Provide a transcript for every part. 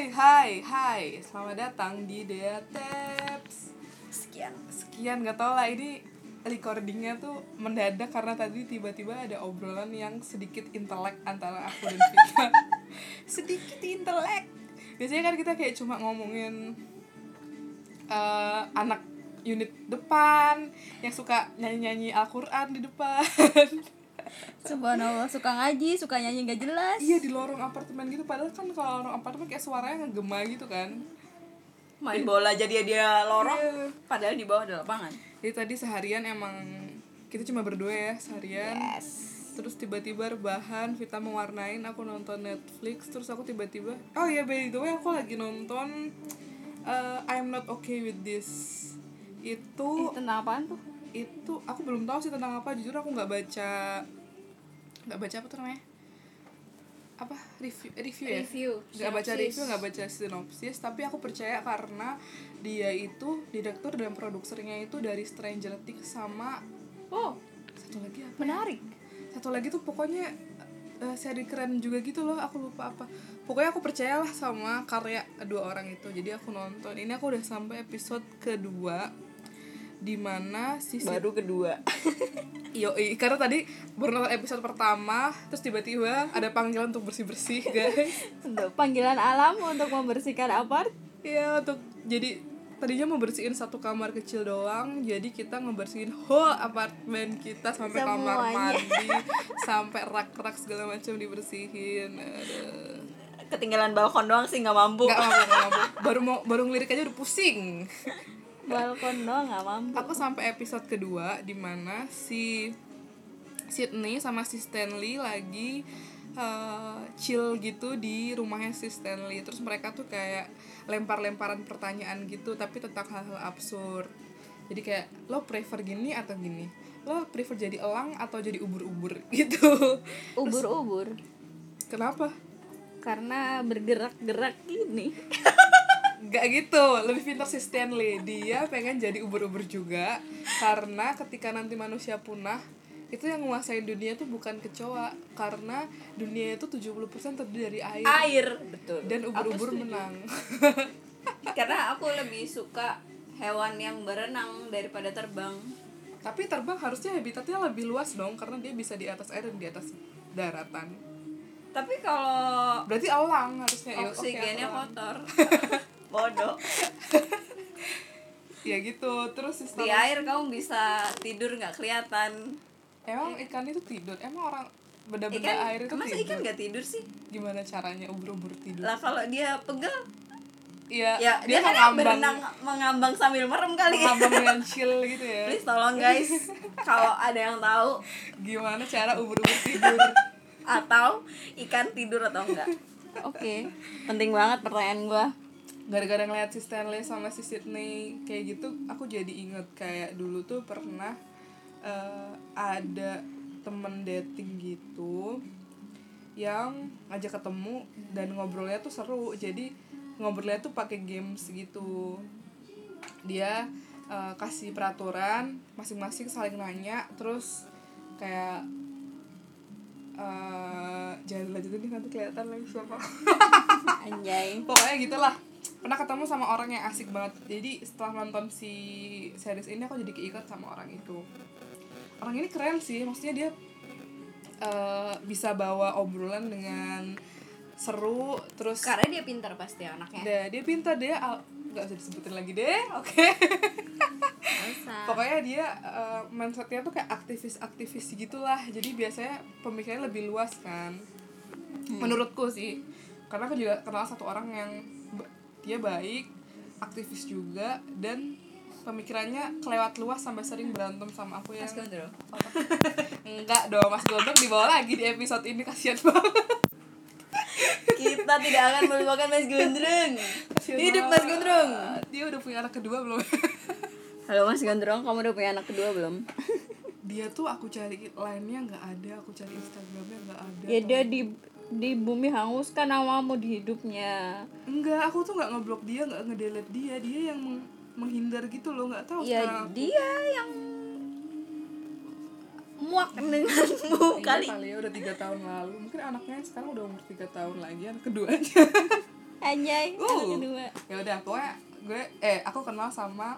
Hai, hai, hai. Selamat datang di Dea Taps. Sekian. Sekian gak tau lah ini recordingnya tuh mendadak karena tadi tiba-tiba ada obrolan yang sedikit intelek antara aku dan Vita. sedikit intelek. Biasanya kan kita kayak cuma ngomongin eh, anak unit depan yang suka nyanyi-nyanyi Al-Quran di depan. Subhanallah suka ngaji, suka nyanyi gak jelas. iya di lorong apartemen gitu padahal kan kalau lorong apartemen kayak suaranya ngegema gitu kan. Main bola jadi dia lorong, Iya. padahal di bawah ada lapangan. Jadi tadi seharian emang kita cuma berdua ya seharian. Yes. Terus tiba-tiba rebahan, Vita mewarnain, aku nonton Netflix, terus aku tiba-tiba, oh ya by the way aku lagi nonton uh, I'm Not Okay With This. Itu tentang apaan tuh? itu aku belum tahu sih tentang apa, jujur aku nggak baca nggak baca apa tuh namanya? Apa review review ya? Review, Nggak baca review, nggak baca sinopsis, tapi aku percaya karena dia itu direktur dan produsernya itu dari Stranger Things sama Oh, satu lagi apa? menarik. satu lagi tuh pokoknya eh, seri keren juga gitu loh aku lupa apa pokoknya aku percayalah sama karya dua orang itu jadi aku nonton ini aku udah sampai episode kedua di mana si Baru kedua. Yo, karena tadi baru nonton episode pertama terus tiba-tiba ada panggilan untuk bersih-bersih guys Untuk panggilan alam untuk membersihkan apart. Iya untuk jadi tadinya mau bersihin satu kamar kecil doang jadi kita ngebersihin whole apartemen kita sampai kamar Semuanya. mandi sampai rak-rak segala macam dibersihin Aduh. Ketinggalan balkon doang sih nggak mampu. nggak mampu mampu baru mau baru ngelirik aja udah pusing balkon doang nggak mampu. aku sampai episode kedua di mana si Sydney sama si Stanley lagi uh, chill gitu di rumahnya si Stanley terus mereka tuh kayak lempar-lemparan pertanyaan gitu tapi tentang hal-hal absurd jadi kayak lo prefer gini atau gini lo prefer jadi elang atau jadi ubur-ubur gitu Ubur-ubur. kenapa Karena bergerak-gerak gini. Gak gitu, lebih pintar si Stanley Dia pengen jadi ubur-ubur juga Karena ketika nanti manusia punah Itu yang menguasai dunia tuh bukan kecoa Karena dunia itu 70% terdiri dari air Air, betul. Dan ubur-ubur menang Karena aku lebih suka hewan yang berenang daripada terbang. Tapi terbang harusnya habitatnya lebih luas dong Karena dia bisa di atas air dan di atas daratan Tapi kalau Berarti elang harusnya Ya, oksigennya elang. kotor. Bodoh. Ya gitu, terus Di air kamu bisa tidur nggak kelihatan. Emang ikan itu tidur? Emang orang benda-benda Ikan, air itu masa tidur? ikan nggak tidur sih? Gimana caranya ubur-ubur tidur? Lah kalau dia pegel, Iya, ya dia, kan mengambang- berenang mengambang sambil merem kali ya. mengambang dengan chill gitu ya Please tolong guys, kalau ada yang tahu gimana cara ubur-ubur tidur atau ikan tidur atau enggak. Oke, penting banget pertanyaan gua. Gara-gara ngeliat si Stanley sama si Sydney kayak gitu aku jadi inget kayak dulu tuh pernah eh, ada temen dating gitu yang ngajak ketemu dan ngobrolnya tuh seru. Jadi ngobrolnya tuh pakai games gitu. Dia eh, kasih peraturan masing-masing saling nanya terus kayak eh jangan lanjutin nanti kelihatan lagi siapa. Anjay. pokoknya gitulah pernah ketemu sama orang yang asik banget. Jadi setelah nonton si series ini aku jadi keikat sama orang itu. Orang ini keren sih maksudnya dia eh, bisa bawa obrolan dengan seru terus Karena dia pintar pasti anaknya. dia, dia pintar dia nggak usah disebutin lagi deh oke. Masa. pokoknya dia eh, mindsetnya tuh kayak aktivis-aktivis gitulah. Jadi biasanya pemikirannya lebih luas kan. Menurutku sih karena aku juga kenal satu orang yang dia baik aktivis juga dan pemikirannya kelewat luas sampai sering berantem sama aku yang Mas Gondro. enggak dong mas Gondok dibawa lagi di episode ini kasihan banget Kita tidak akan melupakan Mas Gondrong. Hidup Mas. Gondrong. dia udah punya anak kedua belum Halo Mas Gondrong, kamu udah punya anak kedua belum? dia tuh aku cari lainnya nggak ada aku cari instagramnya nggak ada Ya dia di di bumi hanguskan namamu di hidupnya. enggak aku tuh nggak ngeblok dia nggak ngedelete dia dia yang meng- menghindar gitu loh nggak tahu Ya sekarang aku- dia yang muak denganmu Iya kali. kali ya udah tiga tahun lalu mungkin anaknya sekarang udah umur tiga tahun lagi anak keduanya anjay Uh. anak kedua ya udah pokoknya gue eh aku kenal sama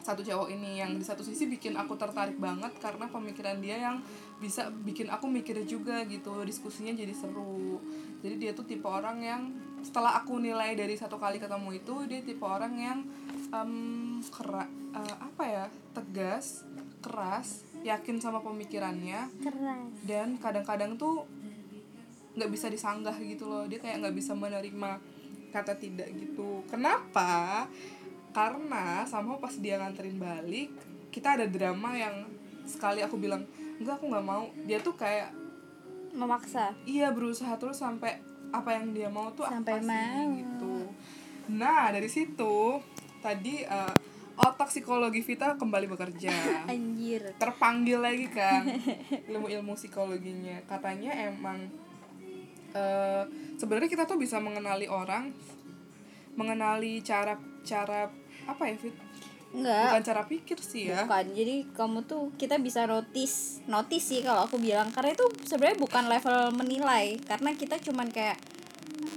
satu cowok ini yang di satu sisi bikin aku tertarik banget karena pemikiran dia yang bisa bikin aku mikir juga gitu diskusinya jadi seru. Jadi dia tuh tipe orang yang setelah aku nilai dari satu kali ketemu itu dia tipe orang yang em, kera eh, apa ya tegas keras yakin sama pemikirannya keras. dan kadang-kadang tuh nggak bisa disanggah gitu loh. Dia kayak nggak bisa menerima kata tidak gitu. Kenapa? Karena sama pas dia nganterin balik kita ada drama yang sekali aku bilang enggak aku nggak mau. Dia tuh kayak memaksa. Iya berusaha terus sampai apa yang dia mau tuh Sampai apa sih mau. gitu. Nah dari situ tadi eh, otak psikologi Vita kembali bekerja. Anjir. Terpanggil lagi kan ilmu-ilmu psikologinya. Katanya emang eh sebenarnya kita tuh bisa mengenali orang mengenali cara cara apa ya Fit enggak. Bukan cara pikir sih ya. Bukan. Jadi kamu tuh kita bisa notice notice sih kalau aku bilang. Karena itu sebenarnya bukan level menilai. Karena kita cuman kayak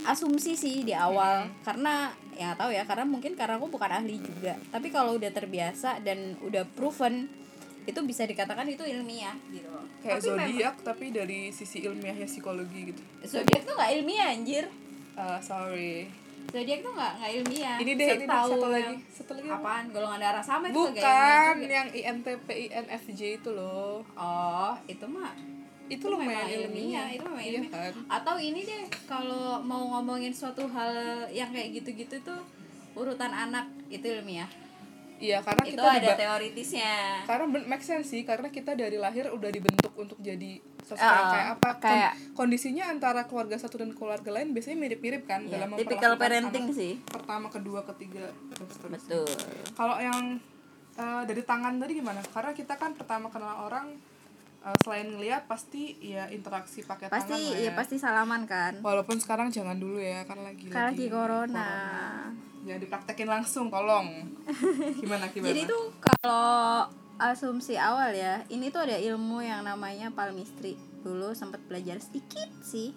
asumsi sih di awal. Karena ya tahu ya karena mungkin karena aku bukan ahli juga. Tapi kalau udah terbiasa dan udah proven itu bisa dikatakan itu ilmiah gitu kayak Tapi memang- zodiak tapi dari sisi ilmiahnya psikologi gitu. Zodiak tuh nggak ilmiah anjir. Eh, sorry zodiak tuh nggak nggak ilmiah. Ini deh ini satu lagi satu lagi apa? apaan? Golongan darah sama itu bukan yang INTP INFJ itu loh. Oh itu mah itu lumayan ilmiah, ilmiah itu memang iya ilmiah. kan? Atau ini deh kalau mau ngomongin suatu hal yang kayak gitu-gitu tuh urutan anak itu ilmiah. Iya karena itu kita ada teoritisnya. Karena make sense sih karena kita dari lahir udah dibentuk untuk jadi Ah, yang kayak apa kayak- kondisinya antara keluarga satu dan keluarga lain biasanya mirip-mirip kan Ya, dalam memperlakukan parenting anak sih. pertama kedua ketiga dan seterusnya. betul. Kalau yang eh, dari tangan tadi gimana? Karena kita kan pertama kenal orang eh, selain ngeliat pasti ya interaksi pakai pasti tangan lah ya ya. pasti salaman kan. Walaupun sekarang jangan dulu ya kan lagi karena lagi corona. Jangan dipraktekin langsung tolong. Gimana gimana? Jadi tuh kalau asumsi awal ya ini tuh ada ilmu yang namanya palmistry dulu sempat belajar sedikit sih.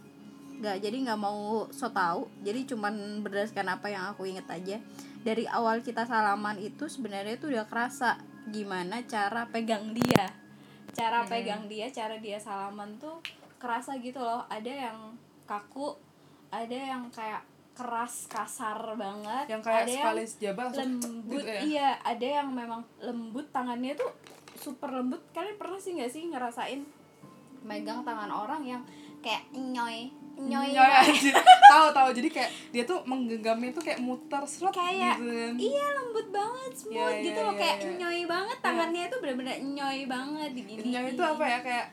Nggak jadi nggak mau so tau. Jadi cuman berdasarkan apa yang aku inget aja. Dari awal kita salaman itu sebenarnya tuh udah kerasa gimana cara pegang dia. Cara pegang dia cara dia salaman tuh kerasa gitu loh. Ada yang kaku ada yang kayak keras kasar banget. Yang kayak ada yang sekali sejabat langsung lembut gitu ya? iya ada yang memang lembut tangannya tuh super lembut. Kalian pernah sih nggak sih ngerasain megang tangan orang yang kayak nyoy nyoy Nyoy tahu tahu. Jadi kayak dia tuh menggenggamnya tuh kayak muter serot Kayak, gitu kan. iya lembut banget smooth Iya, gitu iya, loh. iya, kayak iya. nyoy banget tangannya itu bener-bener nyoy banget gini Nyoy itu apa ya? Kayak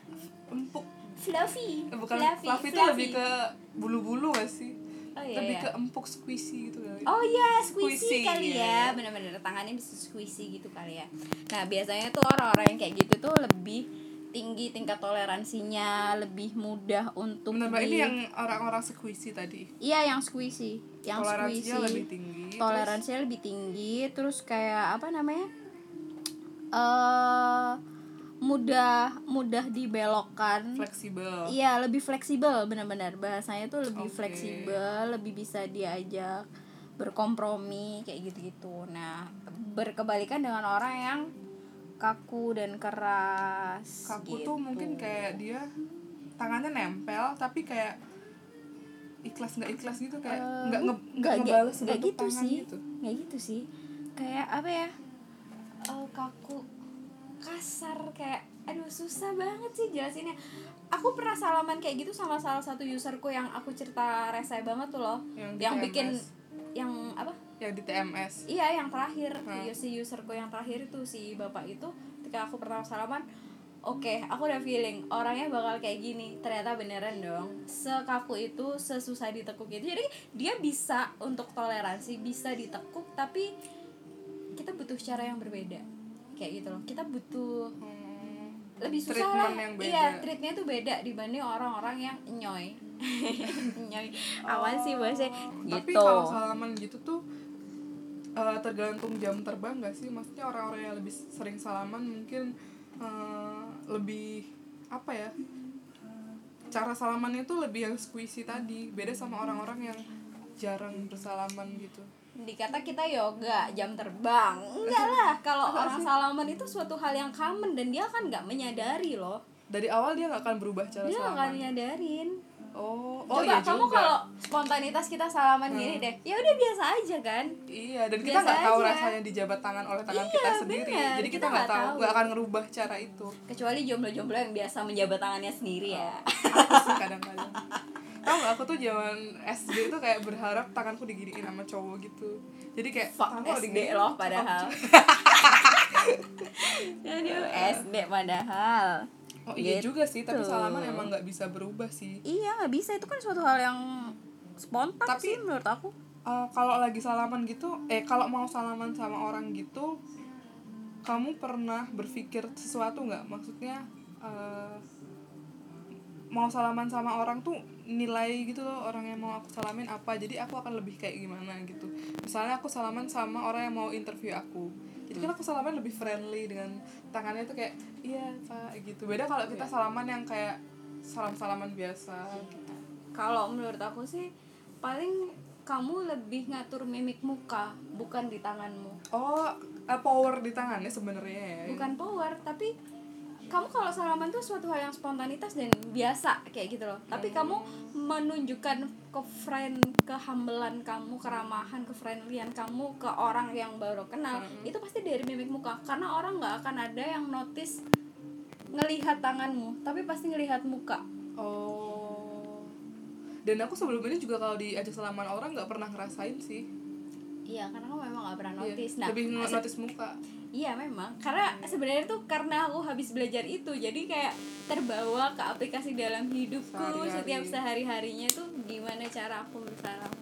empuk. Fluffy. Eh, bukan fluffy, fluffy itu lebih ke bulu-bulu gak sih oh, iya, lebih iya. ke empuk squishy gitu kali Oh iya, squishy, Squishy, kali iya. ya, bener-bener tangannya bisa squishy gitu kali ya. Nah biasanya tuh orang-orang yang kayak gitu tuh lebih tinggi tingkat toleransinya, lebih mudah untuk Bener Mbak, di- ini yang orang-orang squishy tadi Iya yang squishy, yang toleransinya squishy, lebih tinggi toleransinya lebih tinggi, terus kayak apa namanya? eh mudah mudah dibelokkan. fleksibel Iya, lebih fleksibel benar-benar bahasanya tuh lebih Oke. fleksibel, lebih bisa diajak berkompromi kayak gitu-gitu. Nah, berkebalikan dengan orang yang kaku dan keras. kaku gitu. tuh mungkin kayak dia tangannya nempel tapi kayak ikhlas nggak ikhlas gitu kayak Eh, nggak nge nggak nggak nggak ngebales nggak gitu sih gitu. nggak gitu sih kayak apa ya Eh, kaku kasar kayak aduh susah banget sih jelasinnya. Aku pernah salaman kayak gitu sama salah satu userku yang aku cerita rese banget tuh loh. Yang yang TMS. bikin yang apa? Yang di TMS iya yang terakhir. Hmm. si userku yang terakhir itu si bapak itu ketika aku pertama salaman oke aku udah feeling orangnya bakal kayak gini. Ternyata beneran dong. Sekaku itu sesusah ditekuk itu. Jadi dia bisa untuk toleransi bisa ditekuk tapi kita butuh cara yang berbeda kayak gitu loh. Kita butuh Hmm, lebih susah Treatment lah. yang beda. iya treatnya tuh beda dibanding orang-orang yang nyoy. Nyoy. Awan sih bahasa tapi gitu. kalau salaman gitu tuh eh, tergantung jam terbang gak sih? Maksudnya orang-orang yang lebih sering salaman mungkin eh, lebih apa ya? Cara salamannya tuh lebih yang squishy tadi. Beda sama orang-orang yang jarang bersalaman gitu dikata kita yoga jam terbang. Enggak lah kalau orang salaman itu suatu hal yang common dan dia kan nggak menyadari loh. Dari awal dia nggak akan berubah cara dia nggak akan salaman. nyadarin. Oh oh coba iya kamu kalau spontanitas kita salaman gini deh ya udah biasa aja kan? Iya dan kita Biasa nggak tahu aja. rasanya dijabat tangan oleh tangan Iya, kita sendiri. benar. jadi kita Kita nggak tahu nggak akan ngerubah cara itu. Kecuali jomblo-jomblo yang biasa menjabat tangannya sendiri ya. Aku sih kadang-kadang tau gak aku tuh zaman SD tuh kayak berharap tanganku diginiin sama cowok gitu. Jadi kayak fuck tanganku SD diginiin, loh padahal. Aduh SD padahal. Oh iya Gitu. juga sih tapi salaman emang nggak bisa berubah sih. Iya nggak bisa. Itu kan suatu hal yang spontan Tapi- sih menurut aku. Eh, kalau lagi salaman gitu eh kalau mau salaman sama orang gitu kamu pernah berpikir sesuatu nggak? Maksudnya eh, mau salaman sama orang tuh nilai gitu loh orang yang mau aku salamin apa. Jadi aku akan lebih kayak gimana gitu. Misalnya aku salaman sama orang yang mau interview aku. Jadi kan aku salaman lebih friendly dengan tangannya tuh kayak iya pak gitu. Beda kalau kita salaman yang kayak salam salaman biasa. Gitu. kalau menurut aku sih paling kamu lebih ngatur mimik muka bukan di tanganmu. Oh eh, power di tangannya sebenarnya ya. Bukan power tapi kamu kalau salaman tuh suatu hal yang spontanitas dan biasa kayak gitu loh tapi kamu menunjukkan ke friend kehambelan kamu keramahan kefriendlyan kamu ke orang yang baru kenal itu pasti dari mimik muka karena orang nggak akan ada yang notice ngelihat tanganmu tapi pasti ngelihat muka Oh. Dan aku sebelum ini juga kalau diajak salaman orang nggak pernah ngerasain sih. iya karena kamu memang nggak pernah Iya, notice nah lebih notice muka. Iya memang, karena sebenarnya tuh karena aku habis belajar itu, jadi kayak terbawa ke aplikasi dalam hidupku Sehari-hari. setiap sehari harinya tuh gimana cara aku bersalaman.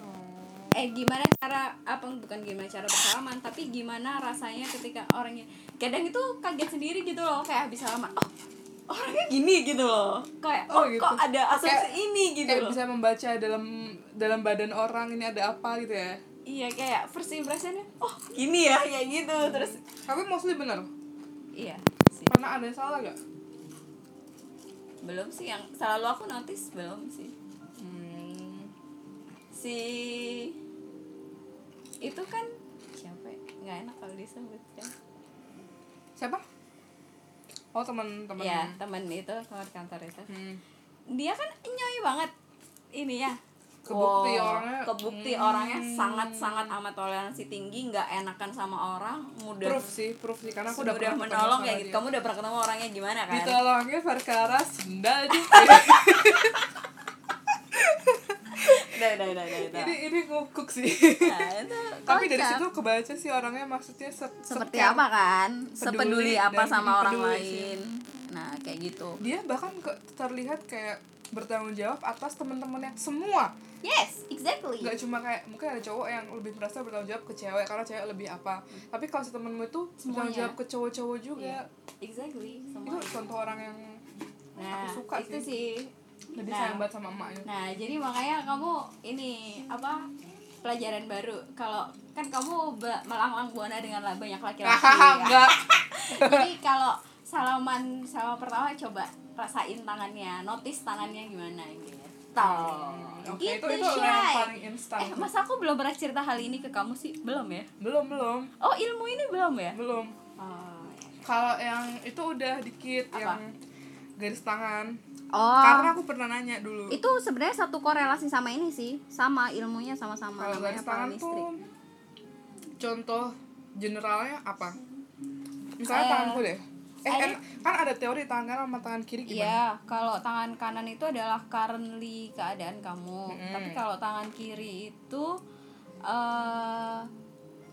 Oh. Eh gimana cara apa bukan gimana cara bersalaman, tapi gimana rasanya ketika orangnya kadang itu kaget sendiri gitu loh, kayak habis salaman, oh orangnya gini gitu loh, kayak Oh, oh, gitu. kok ada asumsi Kayak- ini gitu Kayak loh. bisa membaca dalam dalam badan orang ini ada apa gitu ya. Iya kayak first impressionnya, oh gini ya kayak gitu terus Tapi mostly bener. iya sih. Pernah ada yang salah gak? belum sih yang selalu aku notice belum sih Hmm. si itu kan siapa ya? nggak enak kalau disebut kan Siapa? Oh teman-teman. ya temen itu teman kantor itu Hmm. dia kan nyoy banget ini ya Kebukti Wow, orangnya- kebukti Hmm. orangnya sangat sangat amat toleransi tinggi nggak enakan sama orang mudah Proof sih, proof sih karena aku udah pernah menolong kayak gitu. kamu udah pernah ketemu orangnya gimana kan? Ditolongnya perkara sendal udah udah udah, udah. ini ini ngukuk sih. Nah, itu Tapi dari situ kebaca sih orangnya maksudnya se seperti apa kan? peduli sepeduli apa sama orang lain. Nah kayak gitu. Dia bahkan ke, terlihat kayak bertanggung jawab atas teman-temannya semua. Yes exactly. Nggak cuma kayak mungkin ada cowok yang lebih merasa bertanggung jawab ke cewek karena cewek lebih apa. Tapi kalau si temenmu itu bertanggung Semuanya. jawab ke cowok-cowok juga. Iya, exactly itu semua contoh orang yang nah aku suka itu sih. sih. Lebih Nah. sayang banget sama emaknya. nah jadi makanya kamu ini apa pelajaran baru. Kalau kan kamu melanglang buana dengan banyak laki-laki. Ya. jadi kalau salaman sama pertama coba rasain tangannya notice tangannya gimana gitu oke gitu itu itu yang paling instan eh masa aku belum pernah cerita hal ini ke kamu sih? Belum ya? Belum belum. Oh ilmu ini belum ya? Belum. Oh, kalau yang itu udah dikit Apa? yang garis tangan. Oh. Karena aku pernah nanya dulu. Itu sebenarnya satu korelasi sama ini sih. Sama ilmunya sama-sama kalau garis tangan tuh contoh generalnya apa? Misalnya Eh, tanganku deh eh ada- kan- ada teori tangan kanan sama tangan kiri gimana Iya, kalau tangan kanan itu adalah currently keadaan kamu. Mm-mm. Tapi kalau tangan kiri itu eh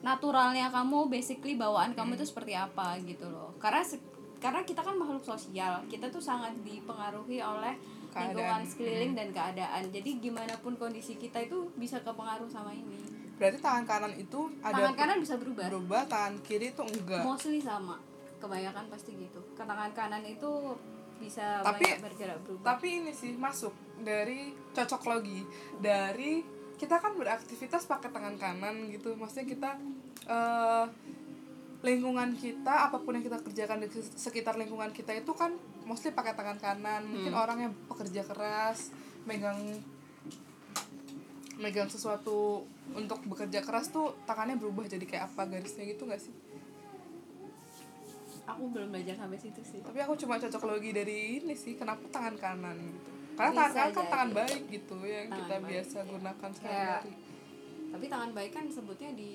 naturalnya kamu, basically bawaan kamu itu seperti apa gitu loh. Karena karena kita kan makhluk sosial, kita tuh sangat dipengaruhi oleh Keadaan. lingkungan sekeliling dan keadaan. Jadi gimana pun kondisi kita itu bisa kepengaruh sama ini. berarti tangan kanan itu ada Tangan kanan bisa berubah. berubah tangan kiri itu enggak Mostly sama. Kebanyakan pasti gitu. Tangan kanan itu bisa Tapi- banyak bergerak berubah. tapi ini sih masuk dari cocok logi dari kita kan beraktivitas pakai tangan kanan gitu maksudnya kita eh, lingkungan kita apa pun yang kita kerjakan di sekitar lingkungan kita itu kan mostly pakai tangan kanan mungkin Hmm. orang yang pekerja keras megang megang sesuatu untuk bekerja keras tuh tangannya berubah jadi kayak apa garisnya gitu gak sih aku belum belajar sampai situ sih. Tapi aku cuma cocok logi dari ini sih kenapa tangan kanan gitu. Karena Bisa tangan kanan kan tangan baik gitu yang Tangan kita baik. biasa gunakan Kayak- sehari-hari. Tapi tangan baik kan sebutnya di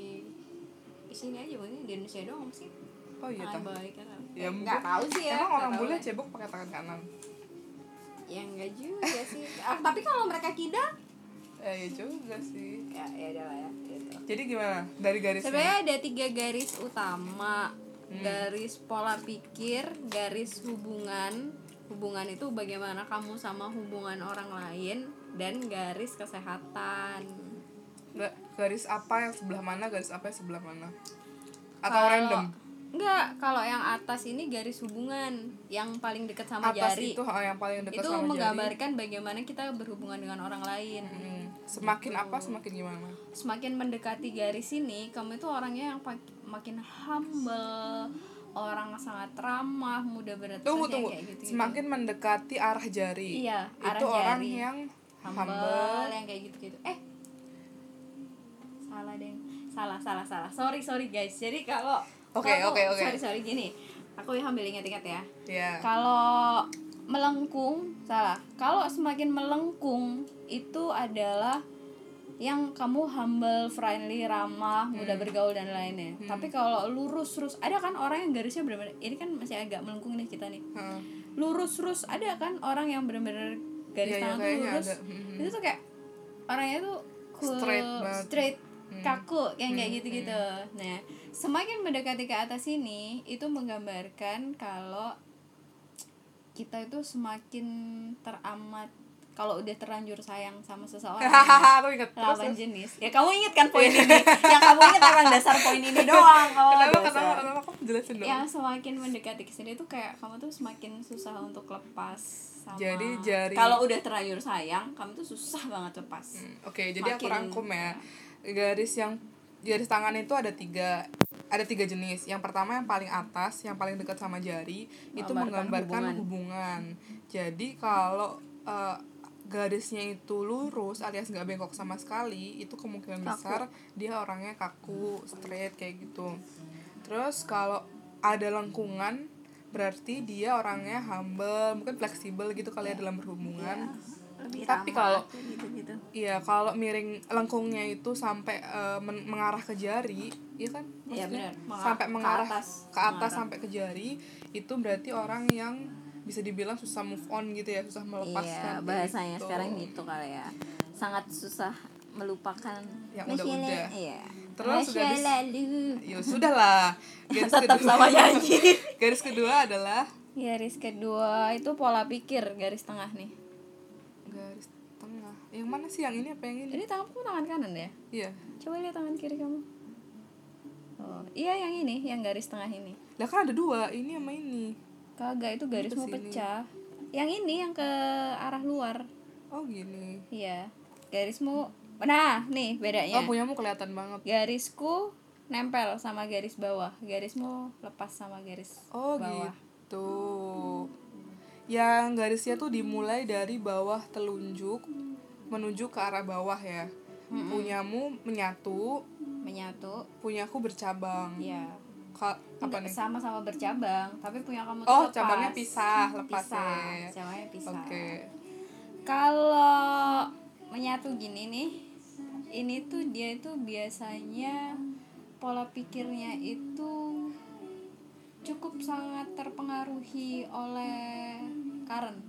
di sini aja maksudnya di Indonesia doang sih. Oh iya tangan tangan baik kan. Ya, nggak bu- tahu sih ya emang orang bule ya. cebok pakai tangan kanan. Ya enggak juga sih. Ah, tapi kalau mereka kidal? Eh ya juga sih. Ya ya udah lah ya gitu. jadi gimana? Dari garisnya? Sebenarnya ada tiga garis utama Hmm. garis pola pikir garis hubungan. Hubungan itu bagaimana kamu sama hubungan orang lain dan garis kesehatan. Nggak, garis apa yang sebelah mana garis apa yang sebelah mana? Atau Kalau- random? Enggak kalau yang atas ini garis hubungan. Yang paling dekat sama atas jari. itu oh, yang paling dekat itu sama jari. menggambarkan bagaimana kita berhubungan dengan orang lain. Hmm, semakin apa semakin gimana? Semakin mendekati garis ini kamu itu orangnya yang makin humble orang sangat ramah mudah beradaptasi tunggu tunggu. kayak gitu semakin mendekati arah jari. Iya, arah itu orang jari. yang humble, humble. yang kayak gitu gitu eh salah deh. Salah salah salah. Sorry sorry guys. Jadi kalau Oke, oke, oke. sorry sorry gini. Aku yang ambil ingat-ingat ya. Ya kalau melengkung salah. Kalau semakin melengkung itu adalah yang kamu humble, friendly, ramah, mudah bergaul dan lainnya. Tapi kalau lurus terus ada kan orang yang garisnya benar-benar ini kan masih agak melengkung nih kita nih. Heeh. Lurus terus ada kan orang yang benar-benar garis iya, tangan tuh kayaknya lurus. ada. Mhm. Itu tuh kayak orangnya tuh cool, Straight banget. straight, Hmm. kaku yang kayak Hmm, gitu-gitu. Nah, semakin mendekati ke atas ini itu menggambarkan kalau kita itu semakin teramat kalau udah terlanjur sayang sama seseorang aku ingat. Terus lawan terus. jenis. Ya kamu inget kan poin ini? Yang kamu inget emang dasar poin ini doang. Oh, kenapa dasar. kenapa? Kenapa kamu jelasin dong. Yang semakin mendekati ke sini tuh kayak kamu tuh semakin susah untuk lepas sama Jadi jari- kalau udah terlanjur sayang kamu tuh susah banget lepas. Hmm, oke jadi aku Makin- rangkum ya. garis yang garis tangan itu ada tiga ada tiga jenis. Yang pertama yang paling atas yang paling dekat sama jari itu Menggambarkan menggambarkan hubungan, jadi kalau eh, garisnya itu lurus alias nggak bengkok sama sekali itu kemungkinan Kaku. besar dia orangnya kaku straight kayak gitu terus kalau ada lengkungan berarti dia orangnya humble mungkin fleksibel gitu kali ya dalam berhubungan lebih Tapi kalau- gitu gitu Iya, kalau miring lengkungnya itu sampai eh, men- mengarah ke jari, iya kan? Iya, Maksudnya sampai ke mengarah atas. ke atas Mengarah. sampai ke jari, itu berarti orang yang bisa dibilang susah move on gitu ya, susah melepaskan. iya bahasanya gitu. sekarang gitu kali ya sangat susah melupakan Yang udah-udah. iya Terus lalu Ya sudah lah. Garis tetap kedua. sama nyanyi garis kedua adalah garis kedua itu pola pikir garis tengah nih garis tengah. Yang mana sih yang ini apa yang ini? ini tanganku tangan kanan ya Iya. coba lihat tangan kiri kamu oh iya yang ini yang garis tengah ini Lah kan ada dua, ini sama ini. Kagak itu garismu ke sini. pecah yang ini yang ke arah luar Oh gini. iya garismu nah nih bedanya Oh punyamu kelihatan banget. garisku nempel sama garis bawah garismu lepas sama garis Oh bawah gitu. Yang garisnya tuh dimulai dari bawah telunjuk menuju ke arah bawah ya. Punyamu menyatu, menyatu punyaku bercabang. ya Apa nih? sama-sama bercabang tapi punya kamu tuh Oh, lepas. cabangnya pisah, lepas pisah ya. cabangnya pisah Oke. kalau menyatu gini nih ini tuh dia itu biasanya pola pikirnya itu cukup sangat terpengaruhi oleh current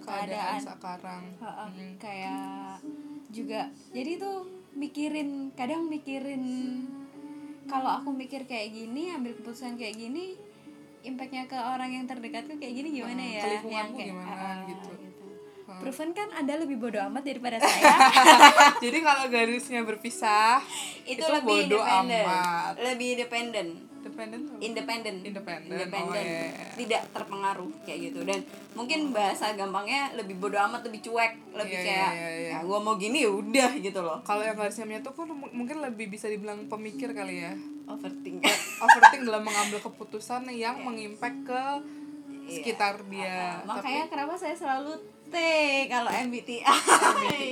Keadaan keadaan sekarang. Heeh, Mm. kayak juga jadi tuh mikirin kadang mikirin kalau aku mikir kayak gini ambil keputusan kayak gini impactnya ke orang yang terdekatku kayak gini gimana Hmm, ya lingkunganku kayak, gimana, ah, gitu. Proven kan anda lebih bodoh amat daripada saya Jadi kalau garisnya berpisah, itu, Itu lebih bodoh independen amat. lebih independen independen Independen, Independen. oh, iya. tidak terpengaruh kayak gitu dan mungkin bahasa gampangnya lebih bodoh amat lebih cuek lebih Iya, kayak iya, iya, iya. ya gua mau gini ya udah gitu loh Kalau yang garisnya menyatu kan mungkin lebih bisa dibilang pemikir kali ya. overthink Overthink dalam mengambil keputusan yang mengimpact ke sekitar dia. makanya kenapa saya selalu kalau MBTI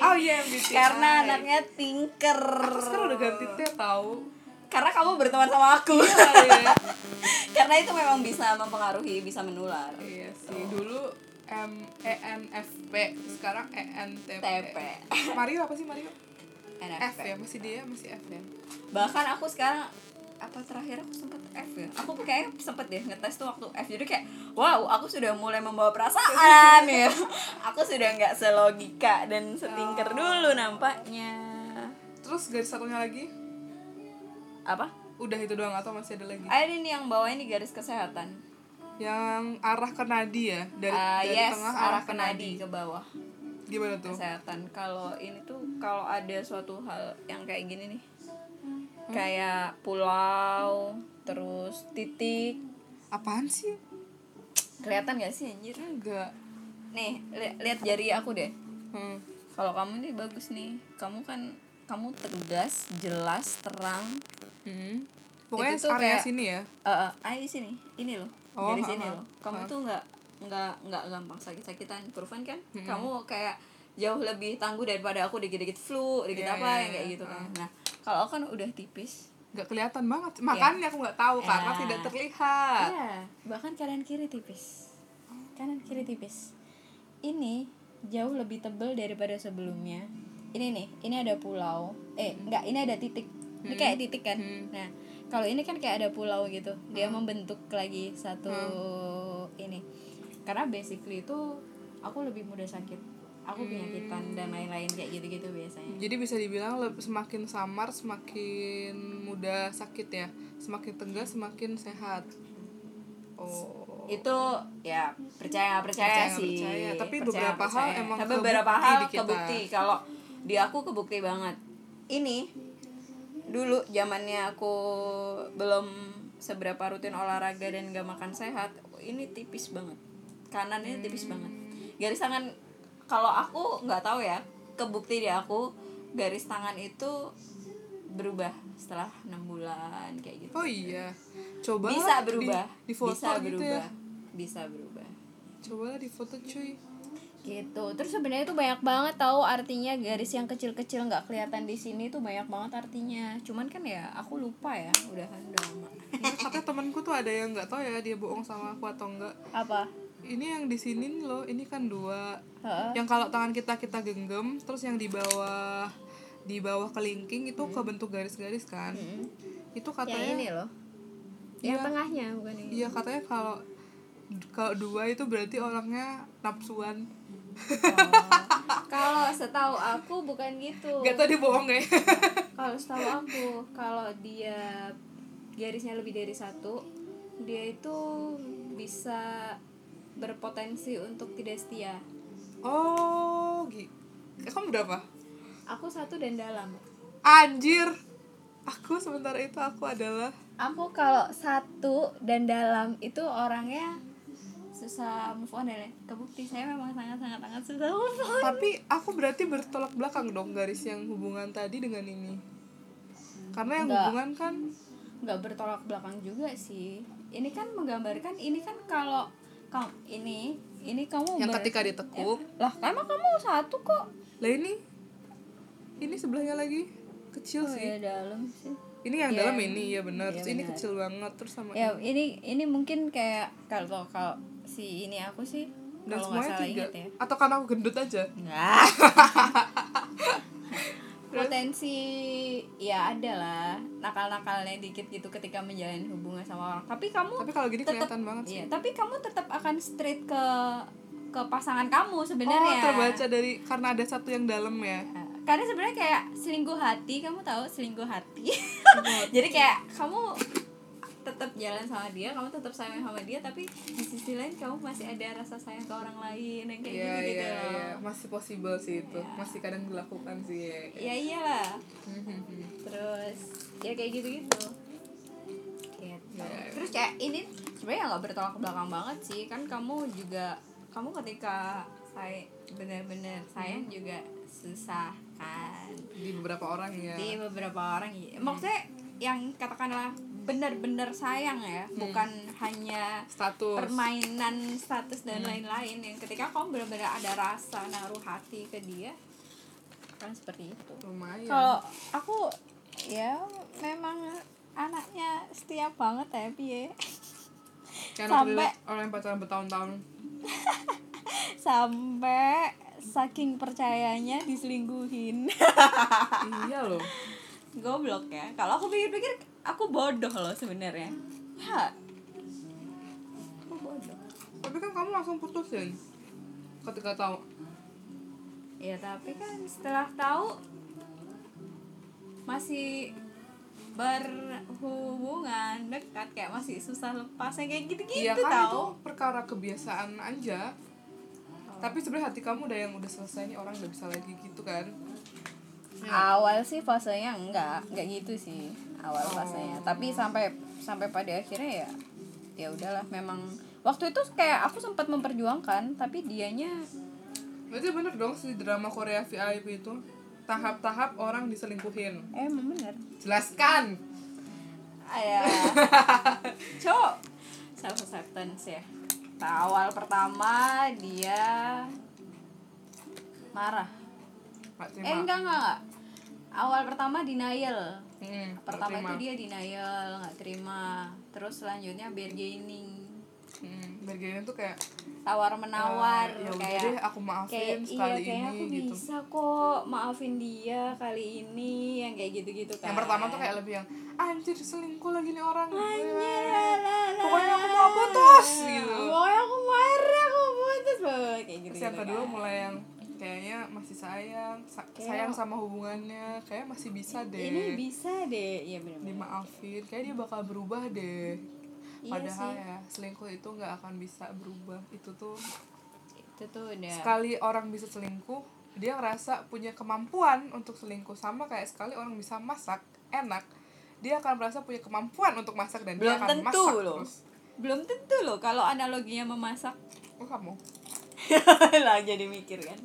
oh iya MBTI karena anaknya tinker. Aku sekarang udah ganti T tahu karena kamu berteman sama aku. Iya karena itu memang bisa mempengaruhi bisa menular. Iya sih dulu M E N F P sekarang E N T P. TP Mario apa sih Mario? F NFP ya masih dia masih F ya. Bahkan aku sekarang apa terakhir aku sempet F ya? Aku kayaknya sempet deh ngetes tuh waktu F. Jadi kayak wow aku sudah mulai membawa perasaan ya. Aku sudah nggak selogika dan setingker dulu nampaknya. Terus garis satunya lagi? Apa? Udah itu doang atau masih ada lagi? Ada ini yang bawah ini garis kesehatan. Yang arah ke nadi ya? Dari, Ah, dari yes tengah arah ke nadi ke bawah. Gimana tuh? Kesehatan. Kalau ini tuh kalau ada suatu hal yang kayak gini nih kayak pulau terus titik. Apaan sih? Kelihatan gak sih anjir? Enggak. Nih li- lihat jari aku deh. Hmm. kalau kamu nih bagus nih. Kamu kan kamu tegas jelas terang. Hmm. pokoknya Itu area kayak- sini ya? Eh uh, ah di sini. Ini loh Oh, dari sini loh. Kamu Ha. tuh nggak nggak nggak gampang sakit-sakitan. Proven kan Hmm. kamu kayak jauh lebih tangguh daripada aku dikit-dikit flu dikit Iya, apa iya, yang kayak iya. gitu kan. Nah kalau aku kan udah tipis nggak kelihatan banget makanya aku nggak tahu karena Ya. tidak terlihat Iya, bahkan kanan kiri tipis. Kanan kiri tipis. Ini jauh lebih tebal daripada sebelumnya. Ini nih, ini ada pulau. Eh, enggak, ini ada titik. Ini kayak titik kan. Hmm. Nah, kalau ini kan kayak ada pulau gitu. Dia membentuk lagi satu ini. Karena basically itu aku lebih mudah sakit. Aku penyakitan dan lain-lain kayak gitu-gitu biasanya. jadi bisa dibilang semakin samar semakin mudah sakit ya semakin tegas semakin sehat oh itu ya percaya nggak percaya, Percaya sih percaya. Tapi Percaya beberapa nggak hal percaya. emang tapi beberapa hal di kita. kebukti kalau di aku kebukti banget ini dulu zamannya aku belum seberapa rutin olahraga dan gak makan sehat ini tipis banget kanan ini tipis Hmm. banget garis tangan kalau aku nggak tahu ya kebukti di aku garis tangan itu berubah setelah enam bulan kayak gitu. Oh iya. Coba bisa berubah di, di foto bisa gitu berubah ya bisa berubah. Coba di foto cuy. Gitu. Terus sebenarnya itu banyak banget tahu artinya garis yang kecil-kecil nggak kelihatan di sini tuh banyak banget artinya. Cuman kan ya aku lupa ya udah kan udah lama. Iya, katanya temanku tuh ada yang nggak tahu ya dia bohong sama aku atau enggak apa ini yang di sini loh ini kan dua. Heeh. yang kalau tangan kita kita genggam terus yang di bawah di bawah kelingking itu kebentuk garis-garis kan. Itu yang katanya ini loh. Yang tengahnya bukan ini iya katanya kalau kalau dua itu berarti orangnya nafsuan Oh. kalau setahu aku bukan gitu. Gak tau dia bohong ya. Kalau setahu aku kalau dia garisnya lebih dari satu dia itu bisa berpotensi untuk tidak setia. Oh gitu kamu berapa? Aku satu dan dalam. Anjir. Aku sementara itu aku adalah aku kalau satu dan dalam itu orangnya susah move on ya kebukti saya memang sangat sangat sangat susah move on. Tapi aku berarti bertolak belakang dong garis yang hubungan tadi dengan ini. Karena yang Enggak. hubungan kan nggak bertolak belakang juga sih. Ini kan menggambarkan ini kan kalau kamu ini ini kamu yang ber- ketika ditekuk lah emang kamu satu kok. Lah ini ini sebelahnya lagi. Kecil oh sih. ya dalam sih. Ini yang Iya, dalam ini ya benar. Iya terus ini kecil banget terus sama ya ini. ini mungkin kayak kalau kalau si ini aku sih dan semuanya tiga. ya. Atau karena aku gendut aja? Enggak. Potensi ya ada lah nakal-nakalnya dikit gitu ketika menjalin hubungan sama orang. Tapi kamu tapi kalau gini kelihatan banget sih iya, tapi kamu tetap akan straight ke ke pasangan kamu oh sebenarnya. terbaca dari karena ada satu yang dalam ya Karena sebenarnya kayak selingkuh hati, kamu tahu selingkuh hati. Jadi kayak kamu tetap jalan sama dia, kamu tetap sayang sama dia, tapi di sisi lain kamu masih ada rasa sayang ke orang lain yang kayak Iya gitu gitu. iya iya masih possible sih itu Iya. masih kadang dilakukan sih ya. Ya iyalah. terus ya kayak gitu gitu gitu terus kayak ini sebenarnya nggak bertolak belakang banget sih kan kamu juga kamu ketika saya benar-benar sayang juga susah kan di beberapa orang ya di beberapa orang iya. maksudnya yang katakanlah benar-benar sayang ya bukan hanya status. permainan status dan lain-lain. Yang ketika kamu benar-benar ada rasa naruh hati ke dia kan seperti itu. Lumayan. Kalau aku ya memang anaknya setia banget ya piye Kayak sampai- sampai orang yang pacaran bertahun-tahun. Sampai saking percayanya diselingkuhin. Iya loh goblok ya. Kalau aku pikir-pikir aku bodoh loh sebenarnya. Ya. Aku bodoh. Tapi kan kamu langsung putusin ketika tahu. Ya tapi kan setelah tahu masih berhubungan dekat. Kayak masih susah lepasnya kayak gitu-gitu iya kan itu tahu perkara kebiasaan aja. Tapi sebenarnya hati kamu udah yang udah selesai nih orang udah bisa lagi gitu kan awal sih fasenya enggak enggak gitu sih awal Oh. fasenya. Tapi sampai sampai pada akhirnya ya ya udahlah memang waktu itu kayak aku sempat memperjuangkan tapi dianya berarti bener dong si drama Korea VIP itu tahap-tahap orang diselingkuhin. Eh emang bener. Jelaskan! Ya. Cok. Self acceptance ya. Awal pertama dia marah eh enggak enggak, awal pertama denial. Hmm, pertama itu dia denial nggak terima. Terus selanjutnya bargaining. Hmm, bergaya tuh kayak tawar menawar "Eh, ya udah kayak deh aku maafin kayak iya sekali kayaknya ini aku gitu. bisa kok maafin dia kali ini yang kayak gitu-gitu kan yang pertama tuh kayak lebih yang anjir selingkuh lagi nih orang. Anjir, pokoknya aku mau putus gitu. Pokoknya aku marah aku putus banget kayak gitu yang kedua mulai yang kayaknya masih sayang sa- Kayak- sayang sama hubungannya kayak masih bisa deh. ini bisa deh iya benar dimaafin kayak dia bakal berubah deh. Iya padahal sih. ya selingkuh itu nggak akan bisa berubah. Itu tuh itu tuh udah sekali orang bisa selingkuh dia ngerasa punya kemampuan untuk selingkuh. Sama kayak sekali orang bisa masak enak dia akan merasa punya kemampuan untuk masak dan dia Belum akan tentu masak loh. terus. Belum tentu loh kalau analoginya memasak. Oh kamu? Lah jadi mikir kan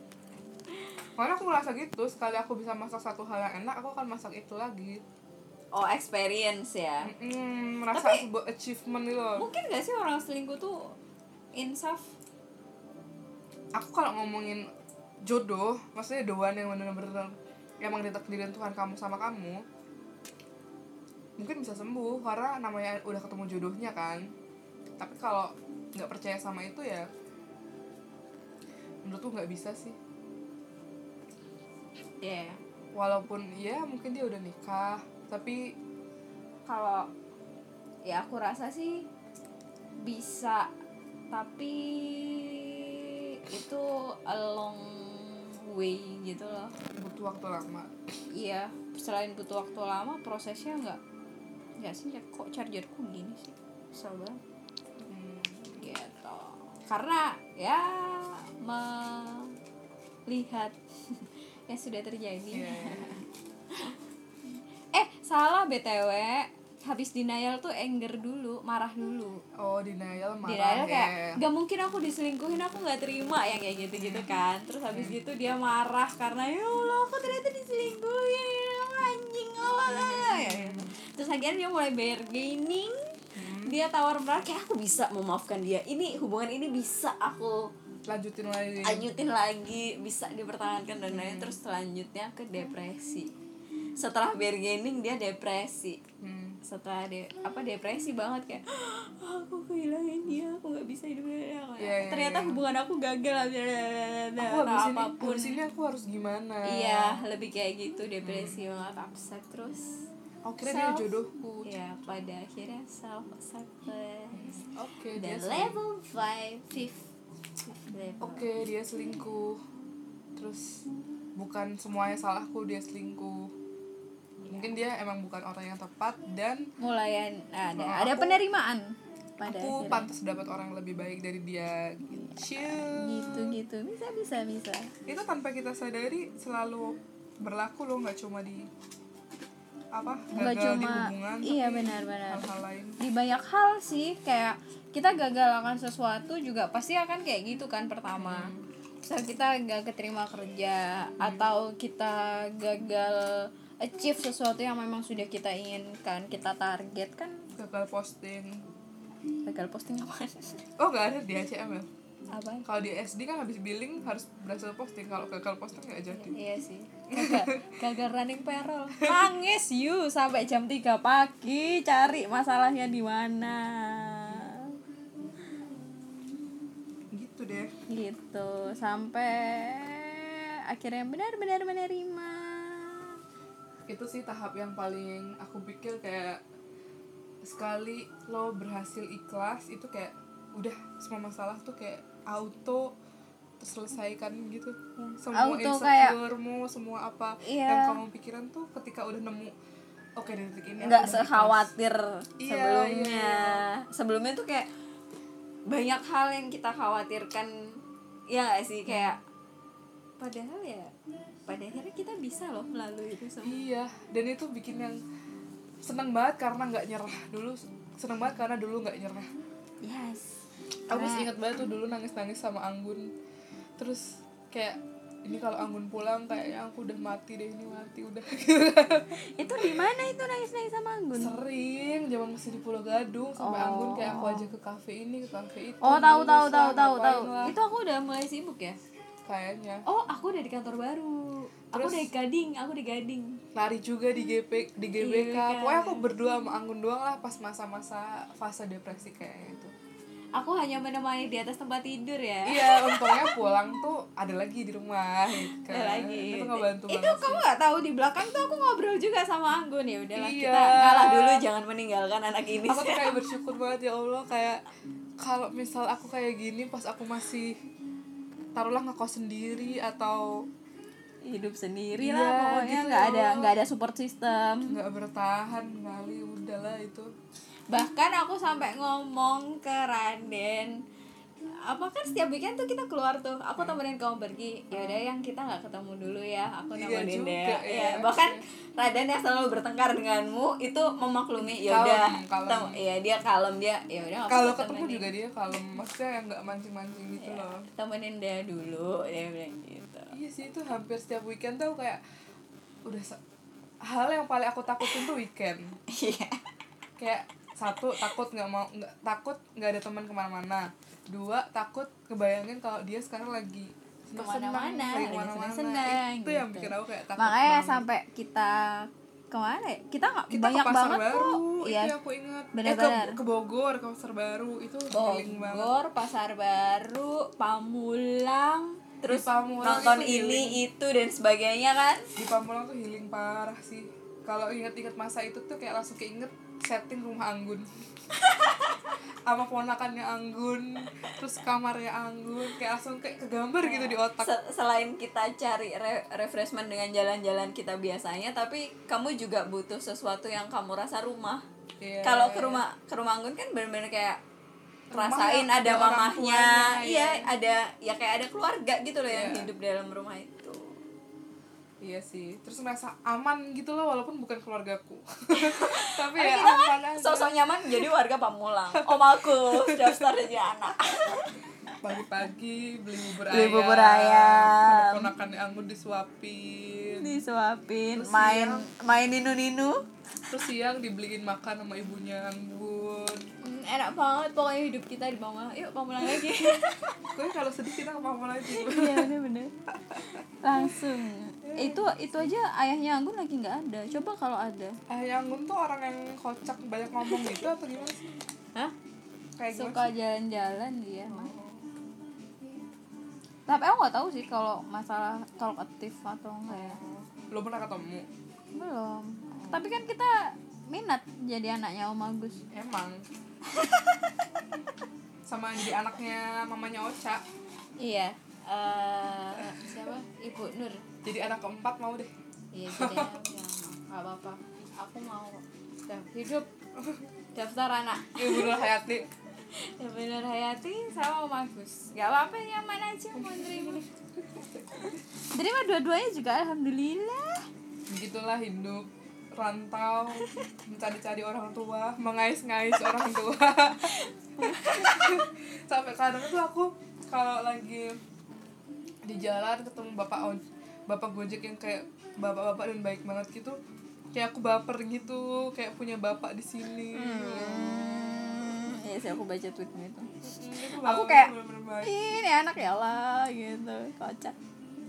Karena aku ngerasa gitu, sekali aku bisa masak satu hal yang enak, aku akan masak itu lagi. oh experience ya Mm, merasa Tapi- sebuah achievement gitu loh. mungkin gak sih orang selingkuh tuh insaf Aku kalau ngomongin jodoh, maksudnya doan yang bener-bener emang ditakdirin Tuhan kamu sama kamu, mungkin bisa sembuh karena namanya udah ketemu jodohnya kan. Tapi kalau nggak percaya sama itu ya, menurutku nggak bisa sih. Ya Walaupun ya mungkin dia udah nikah, tapi kalau ya aku rasa sih bisa tapi itu a long way gitu loh. Butuh waktu lama. iya selain butuh waktu lama prosesnya nggak nggak sih kok chargerku gini sih? Kesel banget. Hmm. gitu. Karena ya melihat yang sudah terjadi. Iya. eh salah btw habis denial tuh anger dulu marah dulu. Oh, denial marah denial ya. kayak gak mungkin aku diselingkuhin aku nggak terima yang kayak gitu gitu kan. Terus habis gitu dia marah karena ya allah aku ternyata diselingkuhin anjing Allah ya, terus akhirnya dia mulai bargaining. Dia tawar menawar kayak aku bisa memaafkan dia ini hubungan ini bisa aku lanjutin lagi. Lanjutin lagi bisa dipertahankan dan lain hmm. terus selanjutnya ke depresi. Setelah bargaining dia depresi. Hmm. setelah de apa depresi banget kayak oh, aku kehilangan dia aku nggak bisa hidup dengan yeah, iya, ternyata yeah. hubungan aku gagal. Blablabla. aku habis ini, apa pun. ini aku harus gimana? Iya lebih kayak gitu. Depresi hmm. banget upset terus. Akhirnya oh, dia jodohku ya pada akhirnya self acceptance hmm. okay, dan level 5 5 oke okay, dia selingkuh. Terus bukan semuanya salahku dia selingkuh. Ya. mungkin iya. dia emang bukan orang yang tepat dan mulai ada aku, ada penerimaan pada aku akhirnya. pantas dapat orang yang lebih baik dari dia. Iya. Gitu gitu gitu. Bisa bisa bisa. Itu tanpa kita sadari selalu berlaku loh nggak cuma di apa nggak cuma hubungan iya benar-benar. di banyak hal sih kayak kita gagal akan sesuatu juga pasti akan kayak gitu kan pertama. Misal kita gak keterima kerja atau kita gagal achieve sesuatu yang memang sudah kita inginkan kita target kan gagal posting. Gagal posting apa? Oh nggak ada di ya apa kalau di SD kan habis billing harus berhasil posting. Kalau gagal posting nggak jadi. Iya sih. Gagal, gagal running payroll. Nangis you. Sampai jam 3 pagi cari masalahnya di mana. Gitu deh. Gitu. Sampai akhirnya benar-benar menerima. Itu sih tahap yang paling aku pikir kayak sekali lo berhasil ikhlas itu kayak udah semua masalah tuh kayak auto terselesaikan gitu. Semua Auto kayak- insecure-mu semua apa Iya. yang kamu pikiran tuh ketika udah nemu oke dari detik ini nggak udah ikhlas." sekhawatir Iya, sebelumnya. iya, sebelumnya tuh kayak banyak hal yang kita khawatirkan. Ya nggak sih? Kayak padahal ya pada akhirnya kita bisa loh melalui itu semua. Iya dan itu bikin yang seneng banget karena nggak nyerah dulu. Seneng banget karena dulu nggak nyerah. Yes aku masih Karena- ingat banget tuh dulu nangis nangis sama Anggun. Terus kayak ini kalau Anggun pulang kayaknya aku udah mati deh ini mati udah. Itu di mana itu nangis nangis sama Anggun? Sering zaman masih di Pulau Gadung sampai Oh. Anggun kayak aku aja ke kafe ini ke kafe itu. Oh tahu tahu tahu tahu tahu. itu aku udah mulai sibuk ya? Kayaknya. Oh aku udah di kantor baru. Aku Terus? udah di gading aku di gading. Lari juga di GP di GBK Iya, kan. pokoknya aku berdua sama Anggun doang lah pas masa-masa fase depresi kayak itu aku hanya menemani di atas tempat tidur ya. Iya untungnya pulang tuh ada lagi di rumah gitu kan. Ada lagi. Itu ngebantu itu kamu nggak tahu di belakang tuh aku ngobrol juga sama Anggun ya. Udahlah Iya. kita ngalah dulu jangan meninggalkan anak ini. Aku tuh kayak bersyukur banget ya Allah kayak kalau misal aku kayak gini pas aku masih taruhlah ngekos sendiri atau hidup sendiri Iya, lah pokoknya. gitu nggak ya ada nggak ada support system. Nggak bertahan kali udahlah itu. Bahkan aku sampai ngomong ke Raden apa kan setiap weekend tuh kita keluar tuh. Aku temenin kamu pergi. Ya udah yang kita nggak ketemu dulu ya. Aku Iya nemenin deh ya. ya bahkan Raden yang selalu bertengkar denganmu itu memaklumi. Ya udah Kalem, kalem. ya dia kalem. Dia ya udah kalau ketemu juga dia kalau maksudnya yang nggak mancing-mancing gitu Ya, loh. temenin dia dulu dia bilang gitu. Iya sih itu hampir setiap weekend tuh kayak udah hal yang paling aku takutin tuh weekend. Iya. Kayak satu takut nggak mau nggak takut nggak ada teman ke mana-mana dua takut kebayangin kalau dia sekarang lagi Ke mana-mana, lagi senang-senang, itu yang gitu. bikin aku kayak takut makanya banget. sampai kita ke mana ya? Kita nggak banyak ke banget baru kok. itu iya. yang aku ingat. Eh, Benar-benar. ke, ke Bogor ke pasar baru itu healing banget. Bogor pasar baru Pamulang terus Pamulang nonton itu ini itu dan sebagainya kan? Di Pamulang tuh healing parah sih. Kalau inget-inget masa itu tuh kayak langsung keinget setting rumah Anggun sama ponakannya Anggun terus kamarnya Anggun kayak langsung kayak kegambar gitu di otak Se- selain kita cari re- refreshment dengan jalan-jalan kita biasanya tapi kamu juga butuh sesuatu yang kamu rasa rumah Iya. kalau ke rumah ke rumah Anggun kan benar-benar kayak rasain ada mamahnya iya ya. ada ya kayak ada keluarga gitu loh yang Iya. hidup dalam rumah itu Iya sih, terus merasa aman gitu loh walaupun bukan keluargaku. Tapi ya aman kan aja. sosok nyaman jadi warga Pamulang om aku daftar jadi anak Pagi-pagi beli bubur Beli ayam. bubur ayam. Ponakannya Anggun disuapin. disuapin Terus main siang. main ninu ninu Terus siang dibeliin makan sama ibunya Anggun. Hmm, enak banget pokoknya hidup kita di Pamulang yuk Pamulang lagi Gue kalau sedih kita ke Pamulang lagi. iya bener bener langsung itu itu aja ayahnya Anggun lagi nggak ada coba kalau ada Ayah Anggun tuh orang yang kocak banyak ngomong gitu atau gimana sih? Hah? Kayak suka jalan-jalan dia mah tapi aku nggak tahu sih kalau masalah talkatif atau enggak ya Belum pernah ketemu. belum tapi kan kita minat jadi anaknya Om Agus Emang. sama jadi anaknya mamanya Ocha. iya eh siapa Ibu Nur Jadi anak keempat mau deh. iya jadi nggak apa-apa aku mau hidup daftar anak Ibu Nur Hayati. Ya bener Hayati sama Om Agus. Gak apa-apa nyaman aja mau nerima. Terima dua-duanya juga alhamdulillah. Begitulah hidup rantau mencari-cari orang tua mengais-ngais orang tua. Sampai kadang tuh aku kalau lagi di jalan ketemu bapak bapak gojek yang kayak bapak-bapak dan baik banget gitu kayak aku baper gitu kayak punya bapak di sini. Hmm, iya sih aku baca tweetnya itu. Aku kayak. Ini anak ya lah gitu, kocak.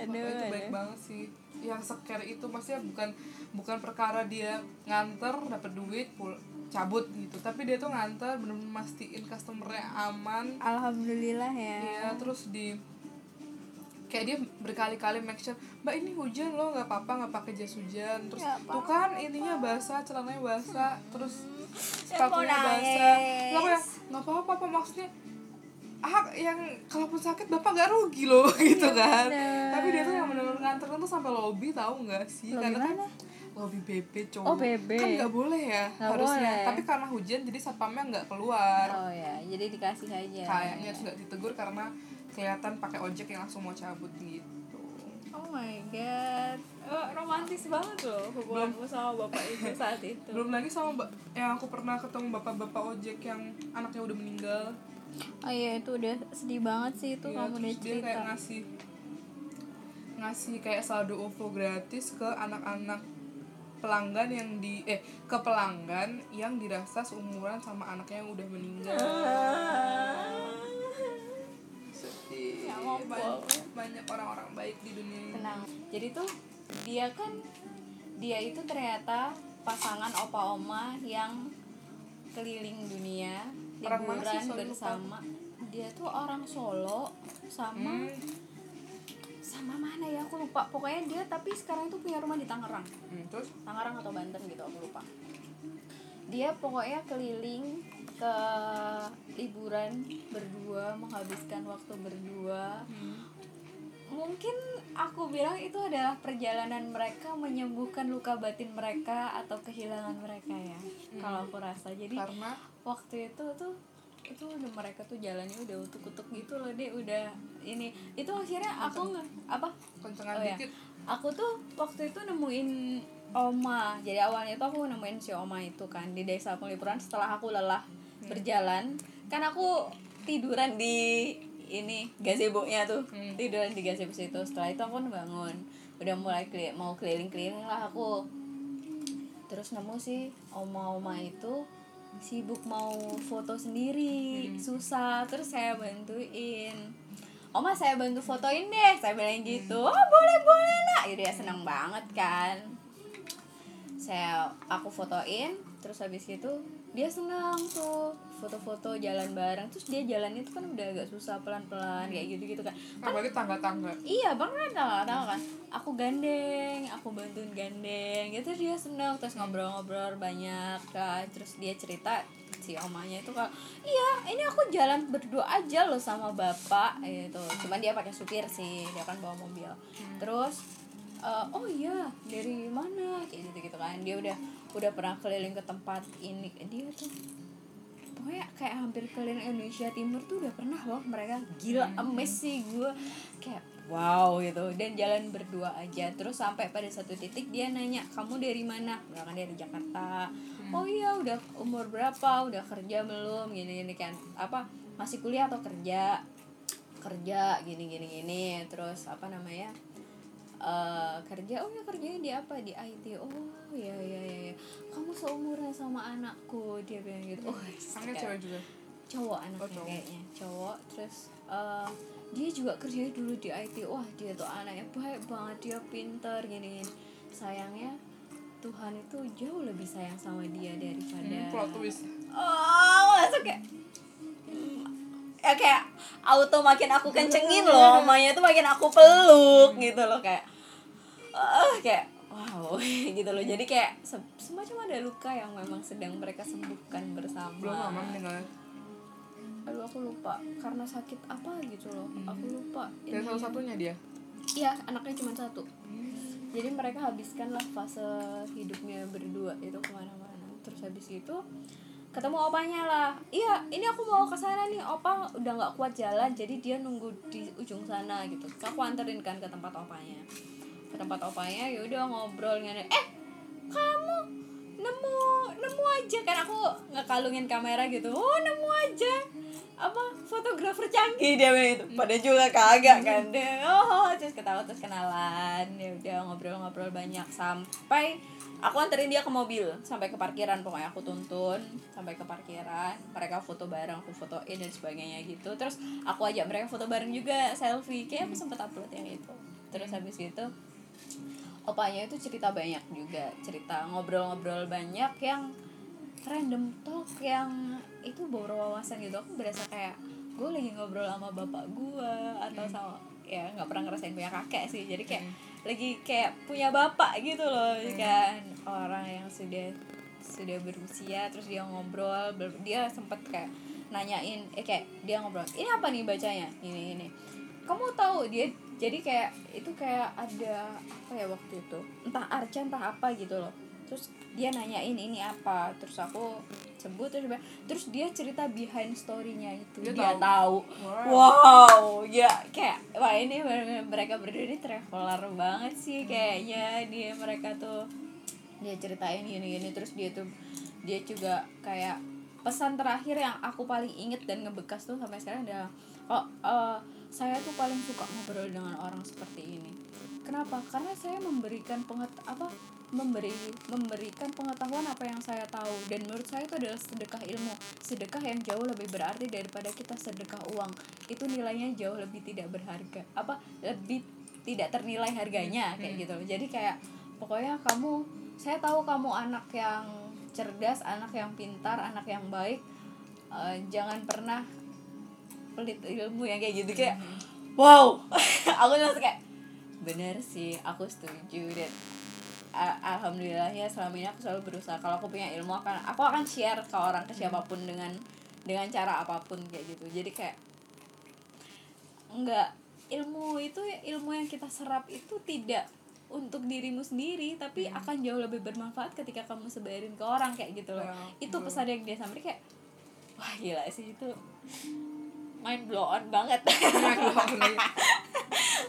Aduh, itu baik aduh. banget sih yang seker itu maksudnya bukan bukan perkara dia nganter dapat duit pul cabut gitu tapi dia tuh nganter bener-bener mastiin customernya aman Alhamdulillah ya. Iya, terus di kayak dia berkali-kali make sure mbak ini hujan loh nggak apa-apa nggak pakai jas hujan terus tuh kan ininya basah celananya basah terus sepatunya basah nggak apa-apa apa maksudnya ah yang kalaupun sakit bapak gak rugi loh gitu kan Iya, bener. tapi dia tuh yang benar-benar nganter tuh sampai lobby tahu nggak sih Lobby karena kan mana? lobby BB cowok Oh, BB. kan nggak boleh ya Nggak harusnya boleh. tapi karena hujan jadi satpamnya nggak keluar Oh ya, jadi dikasih aja. kayaknya nggak ditegur karena kelihatan pakai ojek yang langsung mau cabut gitu Oh my god, oh, romantis banget loh hubunganmu sama bapak itu saat itu. belum lagi sama yang aku pernah ketemu bapak-bapak ojek yang anaknya udah meninggal. Oh iya itu udah sedih banget sih itu Iya, kamu udah terus dia cerita. kayak ngasih ngasih kayak saldo OVO gratis ke anak-anak pelanggan yang di eh ke pelanggan yang dirasa seumuran sama anaknya yang udah meninggal sedih Ya ampun. banyak, banyak orang-orang baik di dunia ini Tenang. Jadi tuh dia kan dia itu ternyata pasangan opa oma yang keliling dunia Orang mana sih? liburan Sorry, lupa. bersama. Dia tuh orang Solo sama hmm. sama mana ya aku lupa. Pokoknya dia tapi sekarang tuh punya rumah di Tangerang. Hmm, terus Tangerang atau Banten gitu aku lupa dia pokoknya keliling ke liburan berdua menghabiskan waktu berdua. Mungkin aku bilang itu adalah perjalanan mereka menyembuhkan luka batin mereka atau kehilangan mereka ya kalau aku rasa. Jadi karena waktu itu tuh itu udah mereka tuh jalannya udah utuk-utuk gitu loh deh udah ini itu akhirnya aku nggak apa? Kencengan Oh, ya. dikit. Aku tuh waktu itu nemuin oma. Jadi awalnya tuh aku nemuin si oma itu kan di desa penglipuran setelah aku lelah berjalan. Kan aku tiduran di ini gazebo-nya tuh. Hmm. tiduran di gazebo situ. Setelah itu aku bangun. Udah mulai keli mau keliling-keliling lah aku. Terus nemu sih oma-oma itu sibuk mau foto sendiri. Susah. Terus saya bantuin. Oma saya bantu fotoin deh. Saya bilang gitu. Oh boleh boleh nak. Yaudah dia senang banget kan. Saya aku fotoin. Terus habis itu dia senang tuh foto-foto jalan bareng. Terus dia jalannya tuh kan udah agak susah pelan-pelan kayak gitu gitu kan apalagi tangga-tangga. Iya bang kan tahu kan. Aku gandeng aku bantuin gandeng. Gitu dia seneng terus ngobrol-ngobrol banyak kan. Terus dia cerita si omanya itu kan iya ini aku jalan berdua aja loh sama bapak gitu. Cuman dia pakai supir sih dia kan bawa mobil. Terus eh, oh iya dari mana? Kayak gitu gitu kan. Dia udah udah pernah keliling ke tempat ini dia tuh pokoknya kayak hampir keliling Indonesia Timur tuh udah pernah loh mereka gila emes sih gue kayak wow gitu. Dan jalan berdua aja terus sampai pada satu titik dia nanya kamu dari mana? Misalkan dari Jakarta. Oh iya udah umur berapa? Udah kerja belum? Gini gini kan apa masih kuliah atau kerja? Kerja gini gini. Gini terus apa namanya eh kerja? Oh ya kerjanya di apa? Di IT oh ya ya ya, ya. kamu seumuran sama anakku dia bilang gitu oh Anaknya kayak- cewek juga cowok anaknya Oh, cowok. kayaknya cowok terus eh, dia juga kerjanya dulu di IT wah dia tuh anaknya baik banget dia pinter gini, gini. sayangnya Tuhan itu jauh lebih sayang sama dia daripada hmm, plot twist oh langsung kayak ya kayak auto makin aku kencengin loh omanya tuh makin aku peluk gitu loh kayak ah kayak wow gitu loh. Jadi kayak se- semacam ada luka yang memang sedang mereka sembuhkan bersama. Belum lama meninggalnya aduh aku lupa. Karena sakit apa gitu loh. Aku lupa. Dan salah satunya dia? Iya anaknya cuma satu. Jadi mereka habiskanlah fase hidupnya berdua itu ke mana-mana. Terus habis itu ketemu opanya lah. Iya ini aku mau ke sana nih. Opa udah nggak kuat jalan jadi dia nunggu di ujung sana gitu. Terus aku anterin kan ke tempat opanya ke tempat opanya ya udah ngobrol ngene eh kamu nemu nemu aja. Kan aku ngekalungin kamera gitu. Oh nemu aja. Apa fotografer canggih dia itu pada juga kagak kan dia. Oh terus ketawa terus kenalan. Ya udah ngobrol-ngobrol banyak. Sampai aku anterin dia ke mobil. Sampai ke parkiran. Pokoknya aku tuntun sampai ke parkiran. Mereka foto bareng aku fotoin dan sebagainya gitu. Terus aku ajak mereka foto bareng juga selfie. Kayak aku sempet upload yang itu. Terus habis itu opanya itu cerita banyak juga. Cerita ngobrol-ngobrol banyak yang random talk yang itu bawa wawasan gitu. Aku berasa kayak gue lagi ngobrol sama bapak gue atau sama ya nggak pernah ngerasain punya kakek sih. Jadi kayak lagi kayak punya bapak gitu loh. Kan orang yang sudah sudah berusia terus dia ngobrol dia sempet kayak nanyain eh kayak dia ngobrol ini apa nih bacanya? Ini ini kamu tahu dia jadi kayak itu kayak ada apa ya waktu itu? Entah arca entah apa gitu loh. Terus dia nanyain ini apa terus aku sebut terus dia- terus dia cerita behind story-nya itu. Dia dia, tahu. tahu. Wow. wow ya kayak wah ini mereka berdua ini traveler banget sih kayaknya. Dia mereka tuh dia ceritain gini gini terus dia tuh dia juga kayak pesan terakhir yang aku paling inget dan ngebekas tuh sampai sekarang adalah oh eh, saya tuh paling suka ngobrol dengan orang seperti ini. Kenapa? Karena saya memberikan penget apa memberi memberikan pengetahuan apa yang saya tahu. Dan menurut saya itu adalah sedekah ilmu. Sedekah yang jauh lebih berarti daripada kita sedekah uang. Itu nilainya jauh lebih tidak berharga apa lebih tidak ternilai harganya kayak gitu loh. Jadi kayak pokoknya kamu saya tahu kamu anak yang cerdas anak yang pintar anak yang baik Eh, jangan pernah pelit ilmu yang kayak gitu kayak wow. Aku langsung kayak bener sih aku setuju dan alhamdulillah ya selama ini aku selalu berusaha. Kalau aku punya ilmu akan aku akan share ke orang ke siapa pun dengan dengan cara apa pun kayak gitu. Jadi kayak enggak ilmu itu ilmu yang kita serap itu tidak untuk dirimu sendiri tapi akan jauh lebih bermanfaat ketika kamu sebarin ke orang kayak gitu loh. Itu pesan yang dia sampaikan kayak wah gila sih itu mind blow on banget.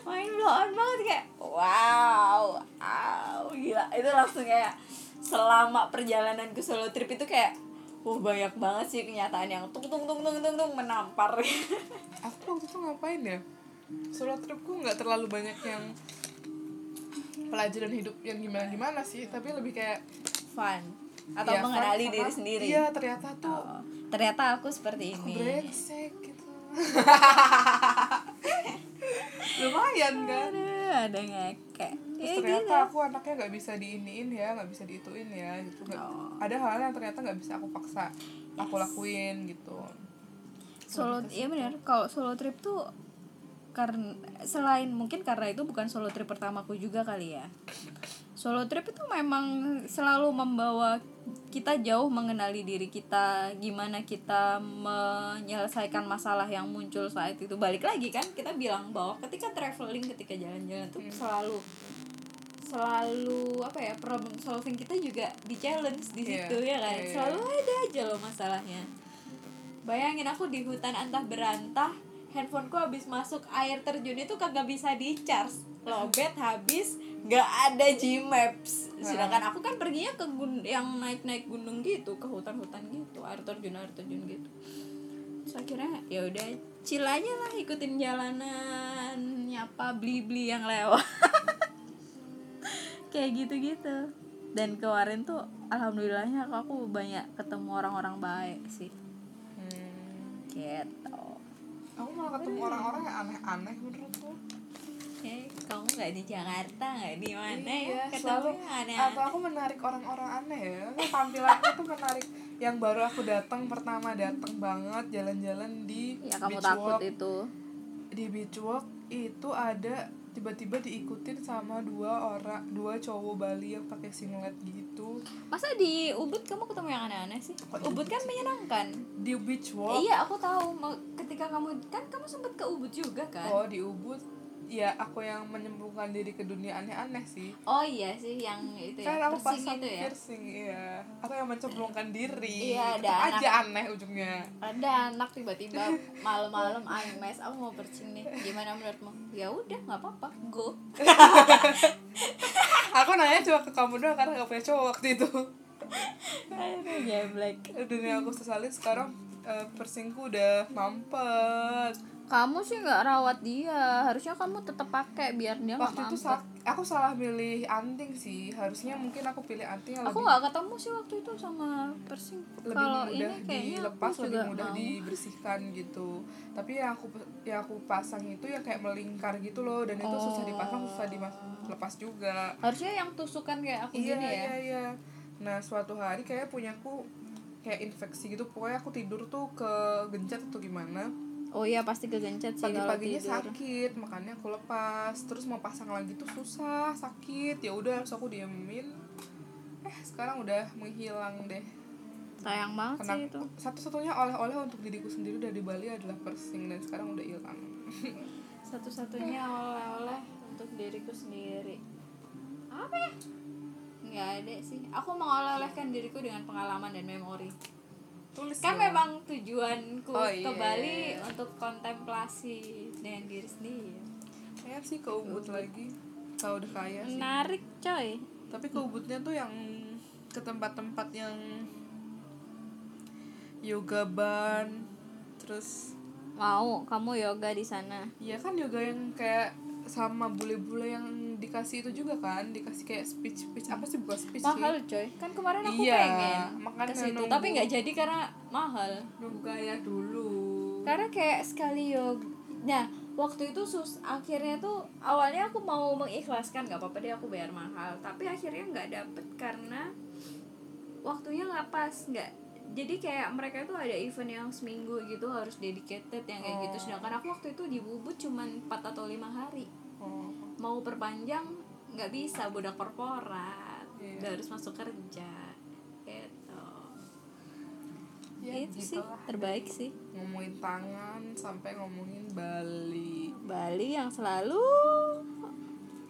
Mind blow on banget kayak wow wow. Gila. Itu langsung kayak selama perjalanan ke solo trip itu kayak Wah banyak banget sih kenyataan yang tung tung tung tung tung tung menampar. Aku waktu itu ngapain ya? Solo tripku nggak terlalu banyak yang pelajaran hidup yang gimana gimana sih tapi lebih kayak fun. Atau ya, mengenali fun diri sama- sendiri. Iya ternyata tuh Oh, ternyata aku seperti aku ini. brengsek gitu lumayan kan? Aduh, ada ngekek. Terus ya ternyata gitu aku anaknya nggak bisa diiniin ya nggak bisa diituin ya gitu. Nggak- Oh. ada hal yang ternyata nggak bisa aku paksa aku lakuin gitu. Solo iya benar. Kalau solo trip tuh karena selain mungkin karena itu bukan solo trip pertamaku juga kali ya. Solo trip itu memang selalu membawa kita jauh mengenali diri kita gimana kita menyelesaikan masalah yang muncul saat itu. Balik lagi kan kita bilang bahwa ketika traveling ketika jalan-jalan tuh selalu selalu apa ya problem solving kita juga di challenge di Iya, situ ya kan? iya, iya. selalu ada aja loh masalahnya. Bayangin aku di hutan antah berantah handphoneku habis masuk air terjun itu kagak bisa di charge lobet habis nggak ada Gmaps. Sedangkan aku kan perginya ke gun yang naik naik gunung gitu ke hutan-hutan gitu air terjun air terjun gitu. Terus akhirnya ya udah chill aja lah ikutin jalanan nyapa beli beli yang lewat. Kayak gitu-gitu. Dan kemarin tuh alhamdulillahnya aku banyak ketemu orang-orang baik sih. Hmm. gitu aku malah ketemu orang-orang yang aneh-aneh menurutku eh kamu nggak di Jakarta nggak di mana iya, ya selalu ketemu aneh atau aku menarik orang-orang aneh ya. Tampilannya tuh menarik. Yang baru aku datang pertama datang banget jalan-jalan di ya kamu beach takut walk. itu. Di beach walk itu ada tiba-tiba diikutin sama dua orang dua cowok Bali yang pakai singlet gitu. Masa di Ubud kamu ketemu yang aneh-aneh sih? Kok Ubud kan menyenangkan. Di beach walk. Iya aku tahu. Ketika kamu kan kamu sempat ke Ubud juga kan? Oh di Ubud ya aku yang menyembuhkan diri ke dunia aneh-aneh sih. Oh iya sih yang itu kan ya aku piercing pasang itu ya? piercing iya. Aku yang mencemplungkan diri. Iya, ada aja aneh ujungnya. Ada anak tiba-tiba malam-malam mes aku mau percing nih. Gimana menurutmu? Ya udah nggak apa-apa go. Aku nanya cuma ke kamu doang karena gak punya cowok waktu itu. Aduh black yang aku sesalin sekarang eh, persingku udah mampet kamu sih nggak rawat dia. Harusnya kamu tetap pakai biar dia waktu itu mampet sa- aku salah milih anting sih. Harusnya mungkin aku pilih anting yang aku nggak ketemu sih waktu itu sama persing lebih kalau mudah ini kayaknya dilepas aku lebih juga mudah mau. dibersihkan gitu. Tapi yang aku yang aku pasang itu yang kayak melingkar gitu loh. Dan itu susah dipasang susah dilepas juga. Harusnya yang tusukan kayak aku iya gini ya? iya iya. Nah suatu hari kayak punyaku kayak infeksi gitu. Pokoknya aku tidur tuh ke gencet atau gimana oh iya pasti kegencet sih pagi-paginya sakit makanya aku lepas. Terus mau pasang lagi tuh susah sakit. Ya udah harus aku diemin. Eh sekarang udah menghilang deh. Sayang banget karena sih itu. satu-satunya oleh-oleh untuk diriku sendiri dari Bali adalah persing dan sekarang udah hilang. Satu-satunya oleh-oleh untuk diriku sendiri. Apa ya? Nggak ada sih. Aku mengoleh-olehkan diriku dengan pengalaman dan memori tulis kan dong. memang tujuanku Oh, ke iya. Bali untuk kontemplasi dengan diri sendiri. Kayaknya sih ke Ubud lagi kalau udah kaya sih. Menarik coy. Tapi ke Ubudnya tuh yang ke tempat-tempat yang yoga ban terus mau kamu yoga di sana? Iya kan yoga yang kayak sama bule-bule yang dikasih itu juga kan dikasih kayak speech speech apa sih bukan speech mahal sih? coy. Kan kemarin aku Iya, pengen makanya ke situ nunggu. tapi nggak jadi karena mahal. Nunggu kaya dulu. Karena kayak sekali yoga nah waktu itu sus akhirnya tuh awalnya aku mau mengikhlaskan nggak apa-apa deh aku bayar mahal. Tapi akhirnya nggak dapet karena waktunya nggak pas nggak. Jadi kayak mereka tuh ada event yang seminggu gitu harus dedicated yang kayak gitu. Oh. sedangkan aku waktu itu di Bubut cuman 4 atau lima hari oh. mau perpanjang nggak bisa budak korporat Iya. udah harus masuk kerja gitu Ya, itu sih terbaik sih ngomongin tangan sampai ngomongin Bali Bali yang selalu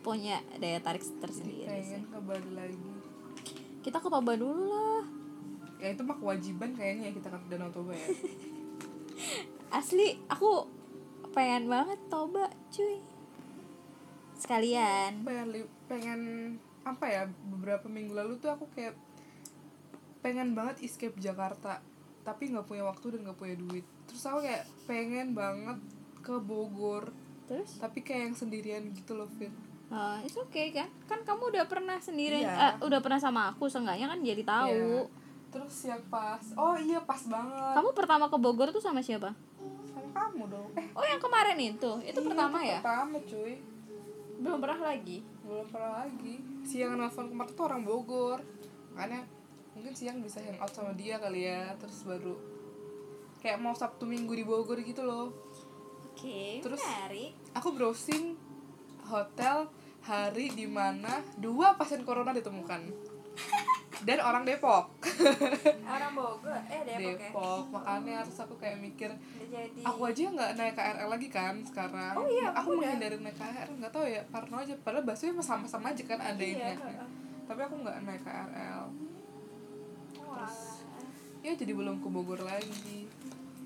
punya daya tarik tersendiri sih. pengen ke Bali lagi Kita ke Toba dulu lah. ya itu mah kewajiban kayaknya ya kita ke Danau Toba ya Asli aku pengen banget Toba, cuy. Sekalian. pengen pengen apa ya beberapa minggu lalu tuh aku kayak pengen banget escape Jakarta tapi nggak punya waktu dan nggak punya duit terus aku kayak pengen banget ke Bogor Terus? tapi kayak yang sendirian gitu loh Fit Uh, it's okay kan? Kan kamu udah pernah sendirian, Iya. eh, udah pernah sama aku, seenggaknya kan jadi tahu. Iya. terus yang pas oh iya pas banget Kamu pertama ke Bogor tuh sama siapa? sama kamu dong eh Oh yang kemarin itu, itu iya, pertama itu ya? pertama cuy Belum pernah lagi. belum pernah lagi. Siang nelfon kemarin tuh orang Bogor. Makanya mungkin siang bisa hangout sama dia kali ya. Terus baru kayak mau Sabtu Minggu di Bogor gitu loh. Oke, Terus- menarik. aku browsing hotel hari di mana dua pasien corona ditemukan dan orang Depok. Orang Bogor, eh Depok, ya? Depok makanya harus aku kayak mikir jadi. aku aja nggak naik KRL lagi kan sekarang. Oh iya, aku udah. menghindari naik KRL nggak tahu ya parno aja. Padahal emang sama-sama aja kan ada Iya, ini tapi aku nggak naik KRL Wah. ya jadi belum ke Bogor lagi.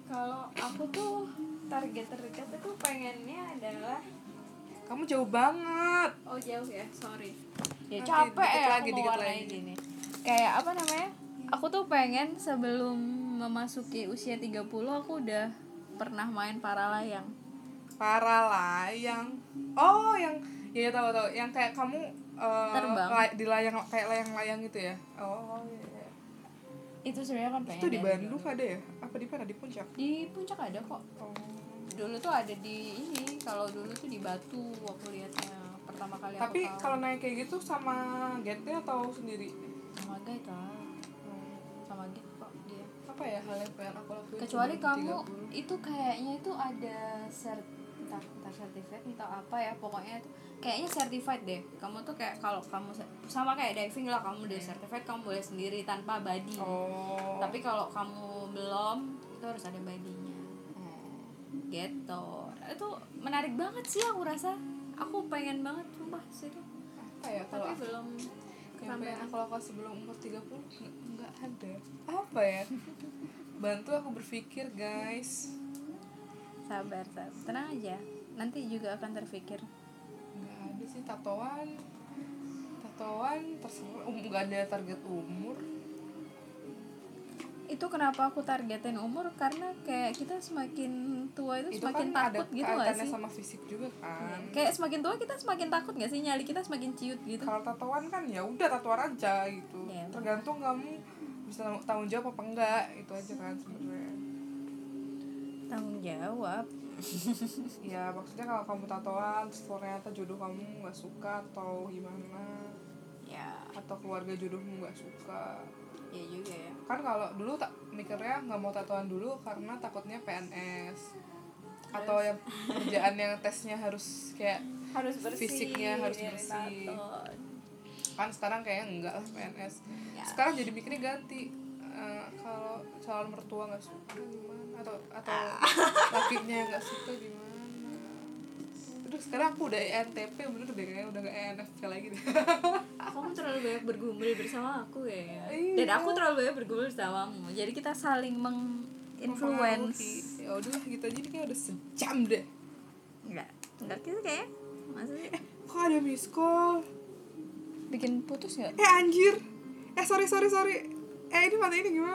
Kalau aku tuh target terdekat itu pengennya adalah kamu jauh banget. Oh jauh ya? Sorry. Ya Nanti capek ya lagi, dikit lagi. gini kayak apa namanya? Aku tuh pengen sebelum memasuki usia 30 aku udah pernah main para layang para layang oh yang ya ya, tahu tahu. Yang kayak kamu eh, Terbang. lay- di layang kayak layang-layang gitu ya? Oh iya iya. itu sebenarnya kan pengen itu di Bandung dulu. ada ya? Apa di mana? Di puncak? Di puncak ada kok. Oh. Dulu tuh ada di ini kalau dulu tuh di Batu aku lihatnya pertama kali tapi kalau naik kayak gitu sama gate-nya atau sendiri sama guide lah Hmm, sama guide kok dia? Apa ya hal yang pengen aku lakuin kecuali kamu 30? itu kayaknya itu ada cert entah, entah certificate entah apa ya pokoknya itu kayaknya certified deh. Kamu tuh kayak kalau kamu sama kayak diving lah kamu udah certified kamu boleh sendiri tanpa body oh. Tapi kalau kamu belum itu harus ada badinya. Hmm. gitu. Itu menarik banget sih aku rasa. Aku pengen banget sumpah situ apa ya kalau tapi aku belum kesampaian aku lakukan sebelum umur 30 nggak nggak ada. Apa ya? Bantu aku berpikir guys. Sabar sabar. Tenang aja. Nanti juga akan terpikir. Nggak ada sih tatoan. Tatoan terserah um, nggak ada target umur itu kenapa aku targetin umur? Karena kayak kita semakin tua itu, itu semakin kan ada takut gitu gak sih? sama fisik juga kan. Kayak semakin tua kita semakin takut gak sih nyali kita semakin ciut gitu? Kalau tatoan kan ya udah tatoan aja gitu. Ya, emang. tergantung kamu bisa tanggung jawab apa enggak itu aja kan sebenarnya. Tanggung jawab. Ya maksudnya kalau kamu tatoan ternyata jodoh kamu nggak suka atau gimana? Ya. Atau keluarga jodohmu nggak suka ya juga ya. Kan kalau dulu tak mikirnya nggak mau tatoan dulu karena takutnya PNS atau yang kerjaan yang tesnya harus kayak harus bersih Fisiknya harus bersih. tato. kan sekarang kayaknya enggak lah PNS Ya. sekarang jadi mikirnya ganti. Eh, kalau calon mertua nggak suka gimana? Atau atau lakinya nggak suka gimana Aduh sekarang aku udah ENTP bener deh kayaknya udah gak ENFP lagi deh. Kamu terlalu banyak bergumul bersama aku ya. Iya. dan aku terlalu banyak bergumul bersamamu. Jadi kita saling menginfluence. Ya udah gitu aja ini kayak udah sejam deh. Enggak enggak gitu kayak maksudnya. Kok ada miss call? Bikin putus nggak? Eh anjir. Eh sorry sorry sorry. Eh ini mata ini gimana